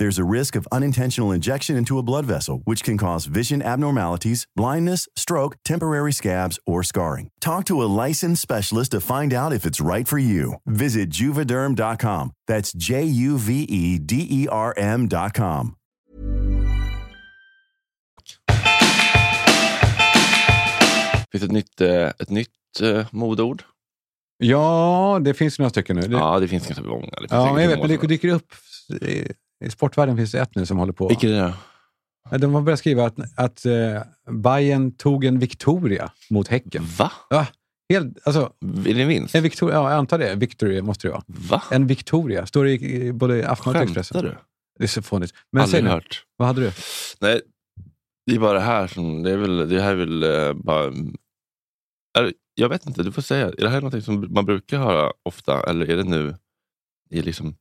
[SPEAKER 6] There's a risk of unintentional injection into a blood vessel, which can cause vision abnormalities, blindness, stroke, temporary scabs, or scarring. Talk to a licensed specialist to find out if it's right for you. Visit juvederm.com. That's J U V E D E R M.com.
[SPEAKER 3] Finns det ett nytt, eh, ett nytt eh, modeord?
[SPEAKER 4] Ja, det finns några stycken nu. Det,
[SPEAKER 3] Ja, det finns ganska många. Det finns
[SPEAKER 4] ja, men jag vet,
[SPEAKER 3] många
[SPEAKER 4] men det
[SPEAKER 3] som-
[SPEAKER 4] dyker upp. I, I sportvärlden finns det ett nu som håller på.
[SPEAKER 3] Vilket är det?
[SPEAKER 4] De har börjat skriva att, att uh, Bayern tog en Victoria mot Häcken.
[SPEAKER 3] Va?
[SPEAKER 4] Ja, helt, alltså,
[SPEAKER 3] Är det en vinst?
[SPEAKER 4] en Victoria, ja, jag antar det. Victory måste det vara.
[SPEAKER 3] Va?
[SPEAKER 4] En Victoria. Står det i, i både Aftonbladet och
[SPEAKER 3] Skämtar
[SPEAKER 4] Expressen.
[SPEAKER 3] du?
[SPEAKER 4] Det är så fånigt. Men säg
[SPEAKER 3] Aldrig
[SPEAKER 4] nu,
[SPEAKER 3] hört.
[SPEAKER 4] vad hade du?
[SPEAKER 3] Nej, det är bara det här som... Det, är väl, det här är väl eh, bara... Är, jag vet inte, du får säga. Är det här något som man brukar höra ofta eller är det nu... Är, liksom,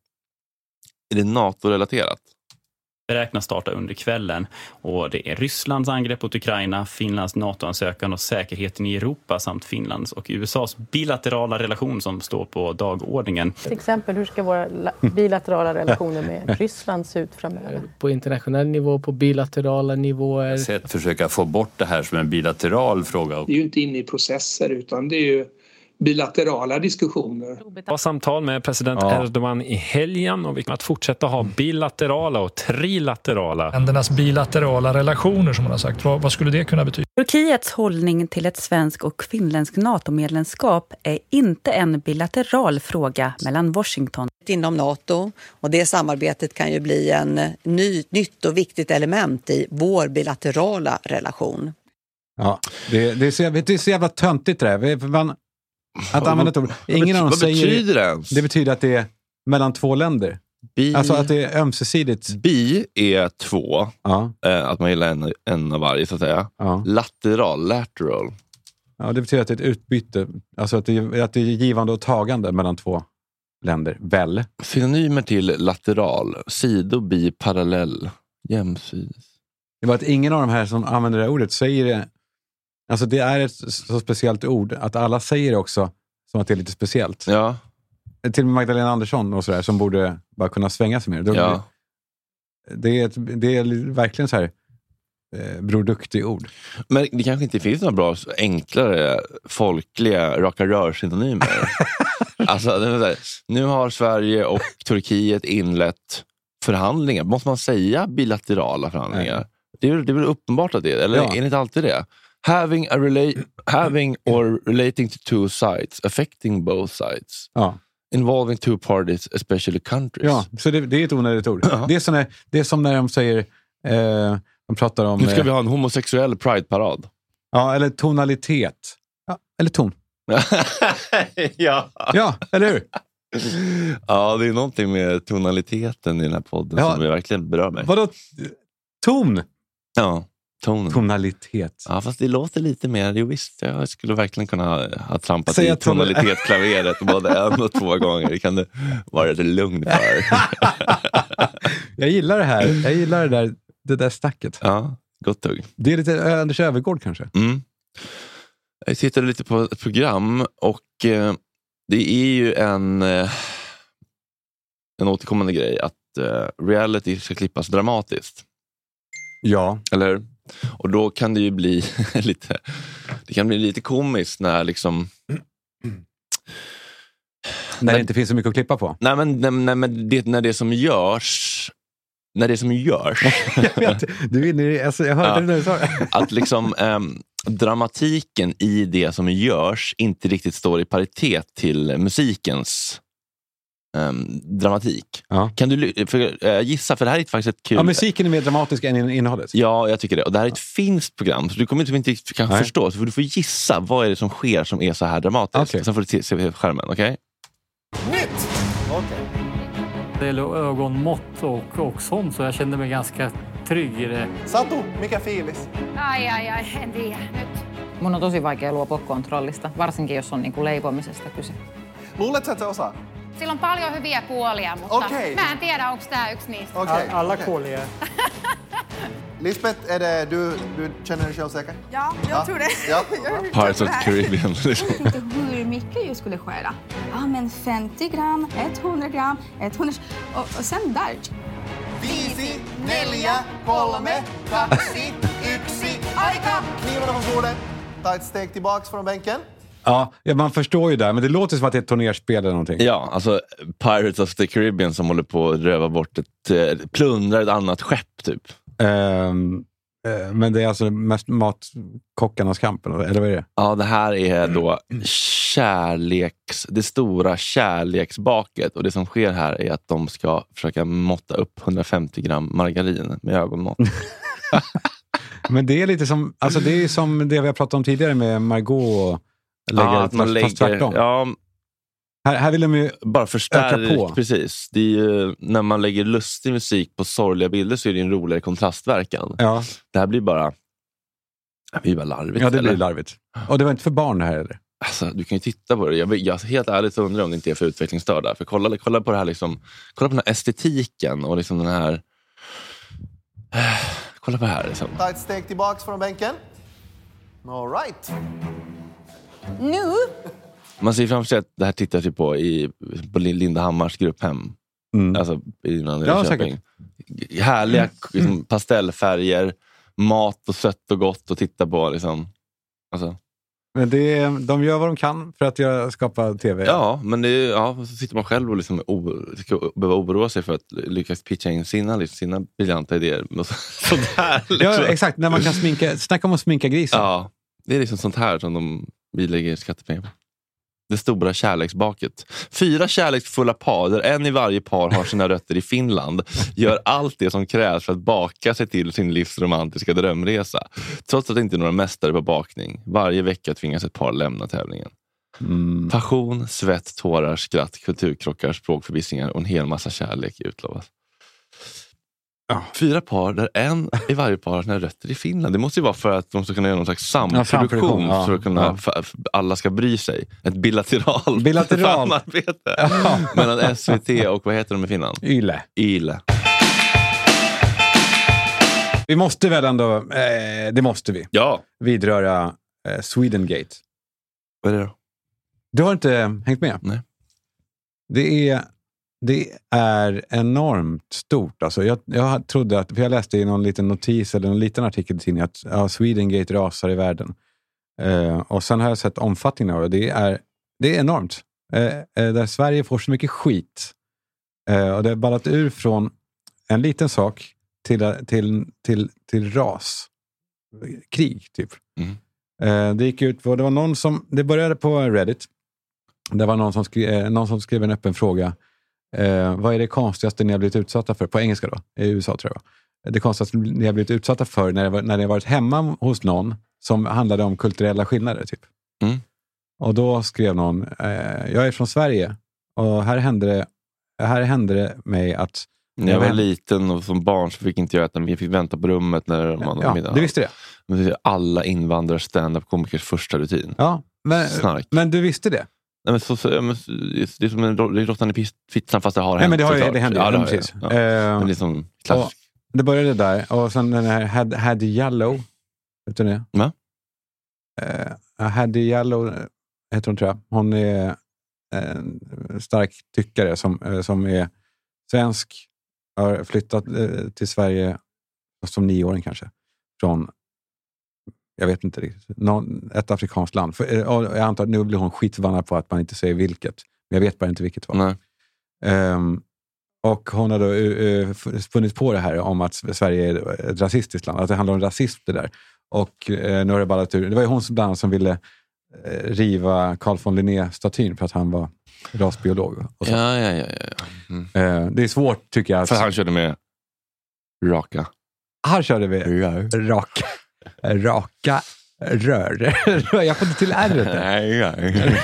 [SPEAKER 3] är det NATO-relaterat?
[SPEAKER 7] beräknas starta under kvällen. Och det är Rysslands angrepp mot Ukraina, Finlands NATO-ansökan och säkerheten i Europa samt Finlands och USAs bilaterala relation som står på dagordningen.
[SPEAKER 8] Till exempel, hur ska våra la- bilaterala relationer med Ryssland se ut framöver?
[SPEAKER 9] på internationell nivå, på bilaterala nivåer.
[SPEAKER 10] sätt försöka få bort det här som en bilateral fråga.
[SPEAKER 11] Det är ju inte inne i processer utan det är ju
[SPEAKER 10] bilaterala diskussioner.
[SPEAKER 11] var samtal med president
[SPEAKER 4] Ja.
[SPEAKER 11] Erdogan i helgen och vi kommer att fortsätta ha bilaterala och trilaterala.
[SPEAKER 12] Ländernas bilaterala relationer som man har sagt. Vad, vad skulle det kunna betyda?
[SPEAKER 13] Turkiets hållning till ett svensk och finländskt NATO-medlemskap är inte en bilateral fråga mellan Washington
[SPEAKER 14] inom Nato och det samarbetet kan ju bli en ny, nytt och viktigt element i vår bilaterala relation.
[SPEAKER 4] Ja, det, det, är så, det är så jävla töntigt det där. Man, att använda ett ord. Ingen av dem
[SPEAKER 3] vad
[SPEAKER 4] säger...
[SPEAKER 3] betyder det ens?
[SPEAKER 4] Det betyder att det är mellan två länder.
[SPEAKER 3] Bi,
[SPEAKER 4] Alltså att det är ömsesidigt.
[SPEAKER 3] bi är två,
[SPEAKER 4] Ja,
[SPEAKER 3] eh, att man gillar en, en av varje så att säga.
[SPEAKER 4] ja.
[SPEAKER 3] Lateral, lateral.
[SPEAKER 4] ja, det betyder att det är ett utbyte. Alltså att det, är- att det är givande och tagande mellan två länder. Väl?
[SPEAKER 3] Synonymer till lateral, sido, bi, parallell, jämsides.
[SPEAKER 4] Det var att ingen av de här som använder det här ordet säger det. Alltså det är ett så speciellt ord att alla säger det också som att det är lite speciellt.
[SPEAKER 3] Ja,
[SPEAKER 4] Till och med Magdalena Andersson och sådär som borde bara kunna svänga sig mer. Då-
[SPEAKER 3] ja.
[SPEAKER 4] Det, är ett, det är verkligen så här eh, Bror Duktig-ord.
[SPEAKER 3] Men det kanske inte finns några bra, enklare, folkliga raka rör-synonymer. alltså, det här, nu har Sverige och Turkiet inlett förhandlingar. Måste man säga bilaterala förhandlingar? Det är, det är väl uppenbart att det är eller
[SPEAKER 4] Ja.
[SPEAKER 3] är det inte alltid det? Having, a rela- having or relating to two sides, affecting both sides.
[SPEAKER 4] Ja.
[SPEAKER 3] Involving two parties, especially countries.
[SPEAKER 4] Ja, så det, det är ett onödigt ord.
[SPEAKER 3] Ja.
[SPEAKER 4] Det, är som när, det är som när de säger, eh, de pratar om,
[SPEAKER 3] Nu ska
[SPEAKER 4] eh,
[SPEAKER 3] vi ha en homosexuell prideparad.
[SPEAKER 4] ja, eller tonalitet. Ja, eller ton.
[SPEAKER 3] ja.
[SPEAKER 4] Ja, eller hur?
[SPEAKER 3] ja, det är någonting med tonaliteten i den här podden
[SPEAKER 4] Ja.
[SPEAKER 3] som verkligen berör mig.
[SPEAKER 4] Vadå? Ton?
[SPEAKER 3] Ja, tonen.
[SPEAKER 4] Tonalitet.
[SPEAKER 3] Ja, fast det låter lite mer... Jo, visst, jag skulle verkligen kunna ha, ha trampat
[SPEAKER 4] Säg
[SPEAKER 3] i tonalitetsklaveret både en och två gånger. Det kan du vara lite lugn för.
[SPEAKER 4] Jag gillar det här. Jag gillar det där, det där snacket.
[SPEAKER 3] Ja, gott tugg.
[SPEAKER 4] Det är lite Anders Öfvergård kanske.
[SPEAKER 3] Mm. Jag tittade lite på ett program och eh, det är ju en, eh, en återkommande grej att eh, reality ska klippas dramatiskt.
[SPEAKER 4] Ja.
[SPEAKER 3] Eller hur? Och då kan det ju bli lite, det kan bli lite komiskt när liksom
[SPEAKER 4] När det inte finns så mycket att klippa på.
[SPEAKER 3] Nej, men, nej, nej, men det, när det som görs när det som görs,
[SPEAKER 4] jag, vet, du är inne i, alltså, jag hörde
[SPEAKER 3] Ja.
[SPEAKER 4] det när du sa det.
[SPEAKER 3] att liksom ehm, dramatiken i det som görs inte riktigt står i paritet till musikens ehm, dramatik.
[SPEAKER 4] Ja.
[SPEAKER 3] Kan du för, eh, gissa, för det här är faktiskt ett kul...
[SPEAKER 4] Ja, musiken är mer dramatisk än in- innehållet.
[SPEAKER 3] Ja, jag tycker det. Och det här är ett finskt program, så du kommer inte, inte kan
[SPEAKER 4] Nej.
[SPEAKER 3] förstå. Så du får gissa vad är det som sker som är så här dramatiskt.
[SPEAKER 4] Okej.
[SPEAKER 3] Sen får du se, på skärmen, okej?
[SPEAKER 15] Det gäller ögonmått och, och sånt så jag kände mig ganska trygg i det.
[SPEAKER 16] Satu, mikä fiilis?
[SPEAKER 17] Ai ai ai, en tiedä nyt.
[SPEAKER 18] Mun on tosi vaikea luopua kontrollista, varsinkin jos on niin kuin leipomisesta kyse.
[SPEAKER 16] Luuletko, että sä osaat?
[SPEAKER 17] Sillä on paljon hyviä puolia, mutta
[SPEAKER 16] Okei.
[SPEAKER 17] mä en tiedä, onko tää yksi niistä.
[SPEAKER 16] Okej.
[SPEAKER 15] Alla kollegor.
[SPEAKER 16] Lisbeth, är det du, du känner dig självsäker?
[SPEAKER 17] Ja, jag tror det.
[SPEAKER 16] Ja.
[SPEAKER 3] Pirates of the Caribbean. liksom.
[SPEAKER 17] Jag vet inte hur mycket jag skulle skära. Ja, men 50 gram, 100 gram, 100... Och, och sen där.
[SPEAKER 16] Viisi, neljä, kolme, kaksi, yksi, aika! Knivarna på bordet. Ta ett steg tillbaks från bänken.
[SPEAKER 4] Ja, man förstår ju det, men det låter som att det är ett turnerspel eller någonting.
[SPEAKER 3] Ja, alltså Pirates of the Caribbean som håller på att röva bort ett, eh, plundra ett annat skepp typ.
[SPEAKER 4] Eh, men det är alltså mest matkockarnas kamp, eller vad är det?
[SPEAKER 3] Ja, det här är då kärleks, det stora kärleksbaket och det som sker här är att de ska försöka måtta upp 150 gram margarin med ögonmått.
[SPEAKER 4] Men det är lite som, alltså det är som det vi har pratat om tidigare med Margot och lägga
[SPEAKER 3] ja, att man
[SPEAKER 4] fast, fast
[SPEAKER 3] lägger,
[SPEAKER 4] tvärtom.
[SPEAKER 3] ja,
[SPEAKER 4] Här, här vill de ju
[SPEAKER 3] bara förstärk,
[SPEAKER 4] på.
[SPEAKER 3] Precis. Det är ju, när man lägger lustig musik på sorgliga bilder så är det en roligare kontrastverkan.
[SPEAKER 4] Ja,
[SPEAKER 3] Det här blir bara, det blir bara larvigt.
[SPEAKER 4] ja det blir
[SPEAKER 3] eller?
[SPEAKER 4] larvigt. Och det var inte för barn det här eller?
[SPEAKER 3] Alltså, du kan ju titta på det. Jag, jag, helt ärligt så undrar om det inte är för utvecklingsstörda. För kolla, kolla på det här liksom, kolla på den här estetiken och liksom den här... kolla på det här. Liksom.
[SPEAKER 16] Ta ett steg tillbaks från bänken. All right.
[SPEAKER 17] Nu?
[SPEAKER 3] Man ser framför sig att det här tittar sig på i på Lin- Linda Hammars grupphem.
[SPEAKER 4] Mm.
[SPEAKER 3] Alltså i
[SPEAKER 4] Ja,
[SPEAKER 3] Norrköping. Härliga liksom, pastellfärger, mat och sött och gott att titta på. Liksom. Alltså,
[SPEAKER 4] Men det de gör vad de kan för att göra, skapa tv.
[SPEAKER 3] Ja, men det ja, så sitter man själv och liksom o, ska behöva oroa sig för att lyckas pitcha in sina, liksom, sina briljanta idéer. Och så, sådär, liksom.
[SPEAKER 4] Ja, exakt. När man kan sminka, snacka om att sminka grisen.
[SPEAKER 3] Ja, det är liksom sånt här som de, vi lägger skattepengar på. Det stora kärleksbaket. Fyra kärleksfulla par, där en i varje par har sina rötter i Finland, gör allt det som krävs för att baka sig till sin livs romantiska drömresa. Trots att det inte är några mästare på bakning. Varje vecka tvingas ett par lämna tävlingen.
[SPEAKER 4] Mm.
[SPEAKER 3] Passion, svett, tårar, skratt, kulturkrockar, språkförbistringar och en hel massa kärlek utlovas. Fyra par där en i varje par har sina rötter i Finland. Det måste ju vara för att de ska kunna göra någon slags samproduktion.
[SPEAKER 4] ja.
[SPEAKER 3] för att kunna,
[SPEAKER 4] Ja.
[SPEAKER 3] för, för alla ska bry sig. Ett bilateralt
[SPEAKER 4] Bilateral.
[SPEAKER 3] samarbete mellan SVT och vad heter de i Finland?
[SPEAKER 4] Yle.
[SPEAKER 3] Yle.
[SPEAKER 4] Vi måste väl ändå, eh, det måste vi,
[SPEAKER 3] ja.
[SPEAKER 4] vidröra eh, Swedengate.
[SPEAKER 3] Vad är det då?
[SPEAKER 4] Du har inte hängt med?
[SPEAKER 3] Nej.
[SPEAKER 4] Det är, det är enormt stort. Alltså jag, jag trodde att, för jag läste i någon liten notis eller en liten artikel i tidningen att ja, Swedengate rasar i världen. Eh, och sen har jag sett omfattningen av det. Det är, det är enormt. Eh, eh, där Sverige får så mycket skit. Eh, och det har ballat ur från en liten sak till, till, till, till ras. Krig, typ. Eh, det gick ut på, det var någon som, det började på Reddit. Det var någon som, skrev, någon som skrev en öppen fråga. Eh, vad är det konstigaste ni har blivit utsatta för? På engelska då, i USA tror jag. Det konstigaste ni har blivit utsatta för när, det när ni har varit hemma hos någon som handlade om kulturella skillnader. Typ.
[SPEAKER 3] Mm.
[SPEAKER 4] Och då skrev någon, eh, jag är från Sverige och här hände det, här hände det mig att
[SPEAKER 3] När jag var liten och som barn så fick inte jag äta, jag fick vänta på rummet när man
[SPEAKER 4] Ja,
[SPEAKER 3] middag.
[SPEAKER 4] du visste det?
[SPEAKER 3] Alla invandrare stand-up-komikers första rutin.
[SPEAKER 4] Ja, men,
[SPEAKER 3] Snark.
[SPEAKER 4] men du visste det?
[SPEAKER 3] Nej, men så, så, det är som en ro- det är råttan i pis- pizzan fast det har
[SPEAKER 4] Nej,
[SPEAKER 3] hänt.
[SPEAKER 4] men det, har
[SPEAKER 3] såklart.
[SPEAKER 4] det hände
[SPEAKER 3] ja, det
[SPEAKER 4] precis.
[SPEAKER 3] Ja.
[SPEAKER 4] Eh,
[SPEAKER 3] Men det är som klassisk.
[SPEAKER 4] och det började där och sen den här Had, Had Yellow. Vet du det?
[SPEAKER 3] Va?
[SPEAKER 4] Uh, Hadi Yellow heter hon tror jag. Hon är en stark tyckare som, eh, som är svensk. Har flyttat eh, till Sverige som nioåring kanske. Från, jag vet inte riktigt, någon, ett afrikanskt land. För, eh, jag antar att nu blir hon skitförbannad på att man inte säger vilket. Men jag vet bara inte vilket det var. Ehm, och hon har då uh, funnit på det här om att Sverige är ett rasistiskt land, att det handlar om rasism det där. Och eh, nu har det ballat ur. Det var ju hon som, bland annat som ville eh, riva Carl von Linné-statyn för att han var rasbiolog.
[SPEAKER 3] Ja, ja, ja. ja. Mm.
[SPEAKER 4] Eh, det är svårt tycker jag.
[SPEAKER 3] För han körde med raka.
[SPEAKER 4] här körde vi raka, raka rör. jag får inte till r
[SPEAKER 3] Nej, nej.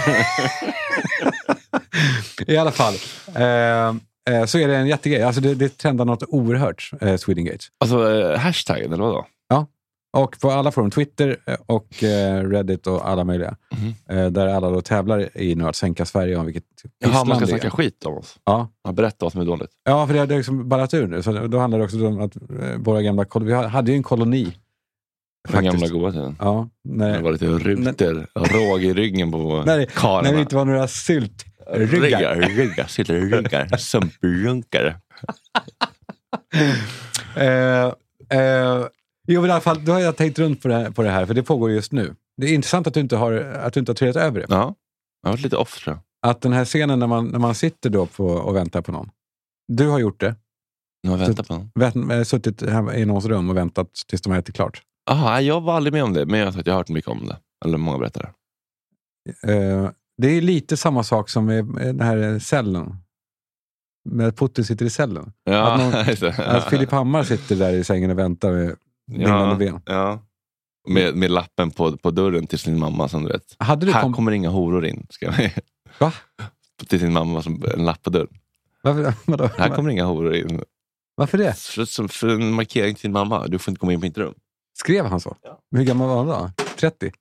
[SPEAKER 4] I alla fall. Eh, eh, så är det en jättegrej. Alltså det, det trendar något oerhört, eh, Swedengate.
[SPEAKER 3] Alltså eh, hashtaggen, eller vadå?
[SPEAKER 4] Ja, och på alla forum, Twitter och eh, Reddit och alla möjliga. Eh, där alla då tävlar i nu att sänka Sverige om vilket
[SPEAKER 3] Jaha, man ska snacka skit om oss.
[SPEAKER 4] Ja.
[SPEAKER 3] Ja, berätta vad som är dåligt.
[SPEAKER 4] Ja, för det har liksom ballat ur nu. Så då handlar det också om att eh, våra gamla Vi hade ju en koloni.
[SPEAKER 3] Den gamla goda tiden.
[SPEAKER 4] Ja, när,
[SPEAKER 3] Det var lite ruter, råg i ryggen på
[SPEAKER 4] när,
[SPEAKER 3] karlarna.
[SPEAKER 4] när vi inte var några syltryggar.
[SPEAKER 3] Ryggar, ryggar, syltryggar, sumprunkare.
[SPEAKER 4] Eh, eh, jo, men i alla fall, då har jag tänkt runt på det, här, på det här, för det pågår just nu. Det är intressant att du inte har, att du inte har trillat över det.
[SPEAKER 3] Ja, jag har varit lite off tror jag.
[SPEAKER 4] Att den här scenen när man, när man sitter då på, och väntar på någon. Du har gjort det.
[SPEAKER 3] Jag har väntat på någon.
[SPEAKER 4] Vänt, eh, suttit hemma i någons rum och väntat tills de har ätit klart.
[SPEAKER 3] Aha, jag var aldrig med om det, men jag, har sagt- jag har hört mycket om det. Eller många berättar det.
[SPEAKER 4] Eh, det är lite samma sak som med den här cellen. Med Putin sitter i cellen.
[SPEAKER 3] Ja,
[SPEAKER 4] att, någon, att Filip Hammar sitter där i sängen och väntar med dinglande ben.
[SPEAKER 3] ja. Med, med lappen på, på dörren till sin mamma. Som du vet.
[SPEAKER 4] Hade du
[SPEAKER 3] Här
[SPEAKER 4] kom-
[SPEAKER 3] kommer inga horor in. Ska jag...
[SPEAKER 4] Va?
[SPEAKER 3] Till sin mamma, som en lapp på dörren.
[SPEAKER 4] Varför, vadå?
[SPEAKER 3] Här kommer inga horor in.
[SPEAKER 4] Varför det?
[SPEAKER 3] För, som- för en markering till sin mamma. Du får inte komma in på mitt rum.
[SPEAKER 4] Skrev han så? Hur gammal var han då? 30?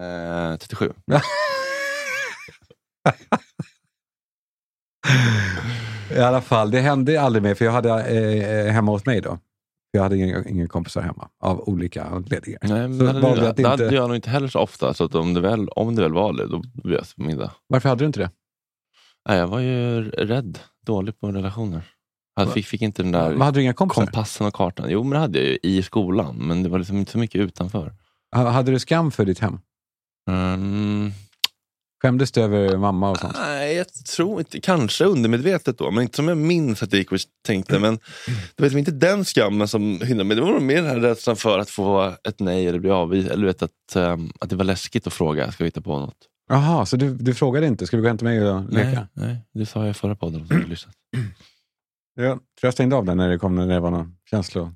[SPEAKER 3] Eh, 37.
[SPEAKER 4] I alla fall, det hände aldrig mer för jag hade eh, hemma hos mig då. Jag hade inga, inga kompisar hemma av olika anledningar.
[SPEAKER 3] Nej, men
[SPEAKER 4] Så
[SPEAKER 3] det hade, det, det hade
[SPEAKER 4] inte-
[SPEAKER 3] jag nog inte heller så ofta. Så att om, det väl, om det väl var det, då bjöds på middag.
[SPEAKER 4] Varför hade du inte det?
[SPEAKER 3] Nej, jag var ju rädd. Dålig på relationer. Jag
[SPEAKER 4] Va?
[SPEAKER 3] fick, fick inte den där
[SPEAKER 4] Men hade du inga kompisar?
[SPEAKER 3] kompassen och kartan. Jo, men det hade jag ju i skolan. Men det var liksom inte så mycket utanför.
[SPEAKER 4] Ha- Hade du skam för ditt hem?
[SPEAKER 3] Mm.
[SPEAKER 4] Skämdes du över mamma och sånt?
[SPEAKER 3] Nej, jag tror inte. Kanske undermedvetet då, men inte som jag minns att jag gick och tänkte. Men det var inte den skammen som hindrade mig. Det var mer den här rädslan för att få ett nej eller bli avvisad. Eller vet, att, um, att det var läskigt att fråga, ska vi hitta på något?
[SPEAKER 4] Jaha, så du, du frågade inte? Ska vi gå hem till mig och leka?
[SPEAKER 3] Nej, nej det sa jag i förra podden. som du lyssnat.
[SPEAKER 4] Jag tror jag stängde av den när det kom när det var någon känslo...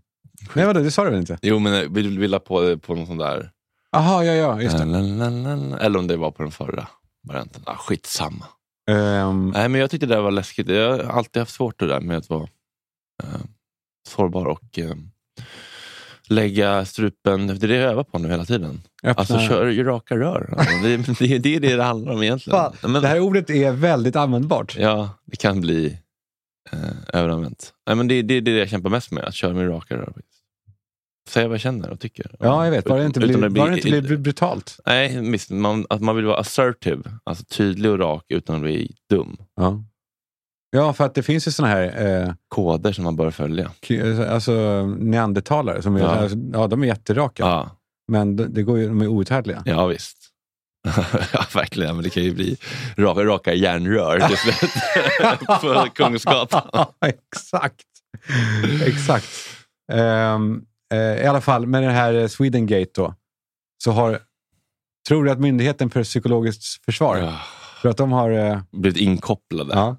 [SPEAKER 4] Nej, vadå, det sa du väl inte?
[SPEAKER 3] Jo, men eh, vi ville ha på det på någon sån där...
[SPEAKER 4] Jaha, ja, ja, just det.
[SPEAKER 3] La, la, la, la, Eller om det var på den förra varianten. Ah, skitsamma.
[SPEAKER 4] Um,
[SPEAKER 3] Nej, men jag tyckte det var läskigt. Jag har alltid haft svårt det där med att vara eh, sårbar och eh, lägga strupen... Det är det jag övar på nu hela tiden.
[SPEAKER 4] Öppna-
[SPEAKER 3] Alltså kör ju raka rör. Alltså, det, det, det är det det handlar om egentligen.
[SPEAKER 4] Fan,
[SPEAKER 3] Men,
[SPEAKER 4] det här ordet är väldigt användbart.
[SPEAKER 3] Ja, det kan bli eh, överanvänt. Nej, men det, det, det är det jag kämpar mest med, att köra med raka rör. faktiskt. Säga vad jag känner och tycker.
[SPEAKER 4] Ja, jag vet. Bara det inte blir, bara det inte blir brutalt.
[SPEAKER 3] Nej, visst, man, att man vill vara assertive, alltså tydlig och rak utan att bli dum.
[SPEAKER 4] Ja, ja för att det finns ju såna här... Eh,
[SPEAKER 3] Koder som man bör följa.
[SPEAKER 4] alltså neandertalare, som är,
[SPEAKER 3] Ja.
[SPEAKER 4] alltså, ja, de är jätteraka.
[SPEAKER 3] Ja,
[SPEAKER 4] Men det, det går ju, de är outhärdliga.
[SPEAKER 3] ja visst. ja, verkligen. Men det kan ju bli raka, raka järnrör till slut på Kungsgatan.
[SPEAKER 4] Exakt. exakt. Ehm, eh, I alla fall, med den här Swedengate då, så har... Tror du att Myndigheten för psykologiskt försvar,
[SPEAKER 3] Ja.
[SPEAKER 4] tror att de har... Eh,
[SPEAKER 3] Blivit inkopplade.
[SPEAKER 4] ja.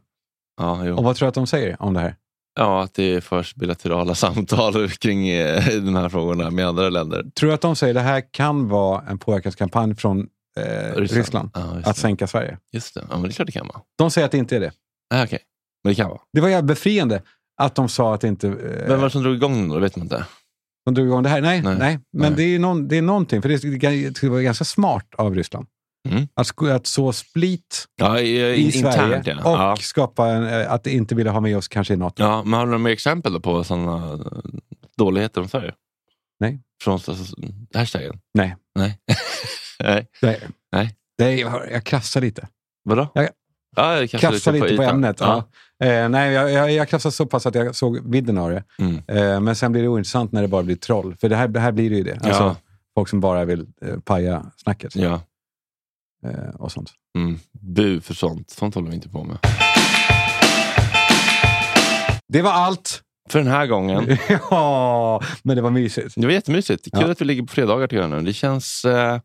[SPEAKER 3] Ja, jo.
[SPEAKER 4] Och vad tror du att de säger om det här?
[SPEAKER 3] ja, att det förs bilaterala samtal kring eh, de här frågorna med andra länder.
[SPEAKER 4] Tror du att de säger att det här kan vara en påverkanskampanj från eh, Ryssland,
[SPEAKER 3] Ja, just
[SPEAKER 4] att sänka Sverige?
[SPEAKER 3] Just det. Ja, men det är klart det kan vara.
[SPEAKER 4] De säger att det inte är det.
[SPEAKER 3] Ah, Okej, men det kan vara.
[SPEAKER 4] Det var jävligt befriande att de sa att det inte... Eh,
[SPEAKER 3] Vem var det som drog igång den då? Vet man inte.
[SPEAKER 4] de drog igång det här. Nej, nej.
[SPEAKER 3] Nej.
[SPEAKER 4] men
[SPEAKER 3] Nej.
[SPEAKER 4] Det, är någon, det är någonting. För det, det, det var ganska smart av Ryssland.
[SPEAKER 3] Mm.
[SPEAKER 4] Att, att så split
[SPEAKER 3] Ja, i,
[SPEAKER 4] i
[SPEAKER 3] i,
[SPEAKER 4] Sverige
[SPEAKER 3] internt ja.
[SPEAKER 4] och
[SPEAKER 3] ja.
[SPEAKER 4] skapa en, eh, att inte vilja ha med oss kanske i NATO.
[SPEAKER 3] Ja, men har du några mer exempel på sådana dåligheter om Sverige?
[SPEAKER 4] Nej.
[SPEAKER 3] Från hashtaggen?
[SPEAKER 4] Nej.
[SPEAKER 3] Nej. Nej.
[SPEAKER 4] Nej.
[SPEAKER 3] Nej.
[SPEAKER 4] Nej, jag, jag krassar lite.
[SPEAKER 3] Vadå?
[SPEAKER 4] Jag
[SPEAKER 3] Ja,
[SPEAKER 4] krassar lite på,
[SPEAKER 3] ytan.
[SPEAKER 4] ämnet. Ja.
[SPEAKER 3] Ja.
[SPEAKER 4] Eh, nej, jag, jag, jag krassar så pass att jag såg vidden av det.
[SPEAKER 3] Mm.
[SPEAKER 4] Eh, men sen blir det ointressant när det bara blir troll. För det här, det här blir det ju det. Alltså,
[SPEAKER 3] Ja.
[SPEAKER 4] Folk som bara vill eh, paja snacket.
[SPEAKER 3] Ja.
[SPEAKER 4] Eh, och sånt.
[SPEAKER 3] Mm. Bu för sånt. Sånt håller vi inte på med.
[SPEAKER 4] Det var allt.
[SPEAKER 3] För den här gången.
[SPEAKER 4] ja, men det var mysigt.
[SPEAKER 3] Det var jättemysigt. Kul att vi ligger på fredagar jag nu. Det känns, eh,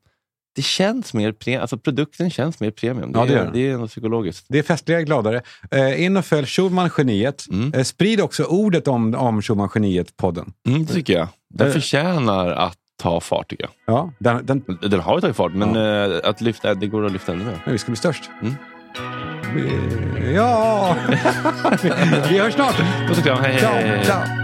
[SPEAKER 3] det känns mer premium. Alltså produkten känns mer premium. Det,
[SPEAKER 4] Ja, det gör
[SPEAKER 3] är, det är ändå psykologiskt.
[SPEAKER 4] Det är festligare, gladare. Eh, in och följ Schulman-geniet.
[SPEAKER 3] Mm.
[SPEAKER 4] Eh, sprid också ordet om, om Schulman-geniet-podden.
[SPEAKER 3] Mm, det tycker jag. Den
[SPEAKER 4] Eh.
[SPEAKER 3] förtjänar att ta fart tycker jag.
[SPEAKER 4] Ja, den, den,
[SPEAKER 3] Den har ju tagit fart, men eh, att lyfta, det går att lyfta ännu mer.
[SPEAKER 4] men vi ska bli störst.
[SPEAKER 3] Mm.
[SPEAKER 4] Vi- Ja! vi hörs snart!
[SPEAKER 3] Puss och kram. Hej, hej,
[SPEAKER 4] Ciao, ciao.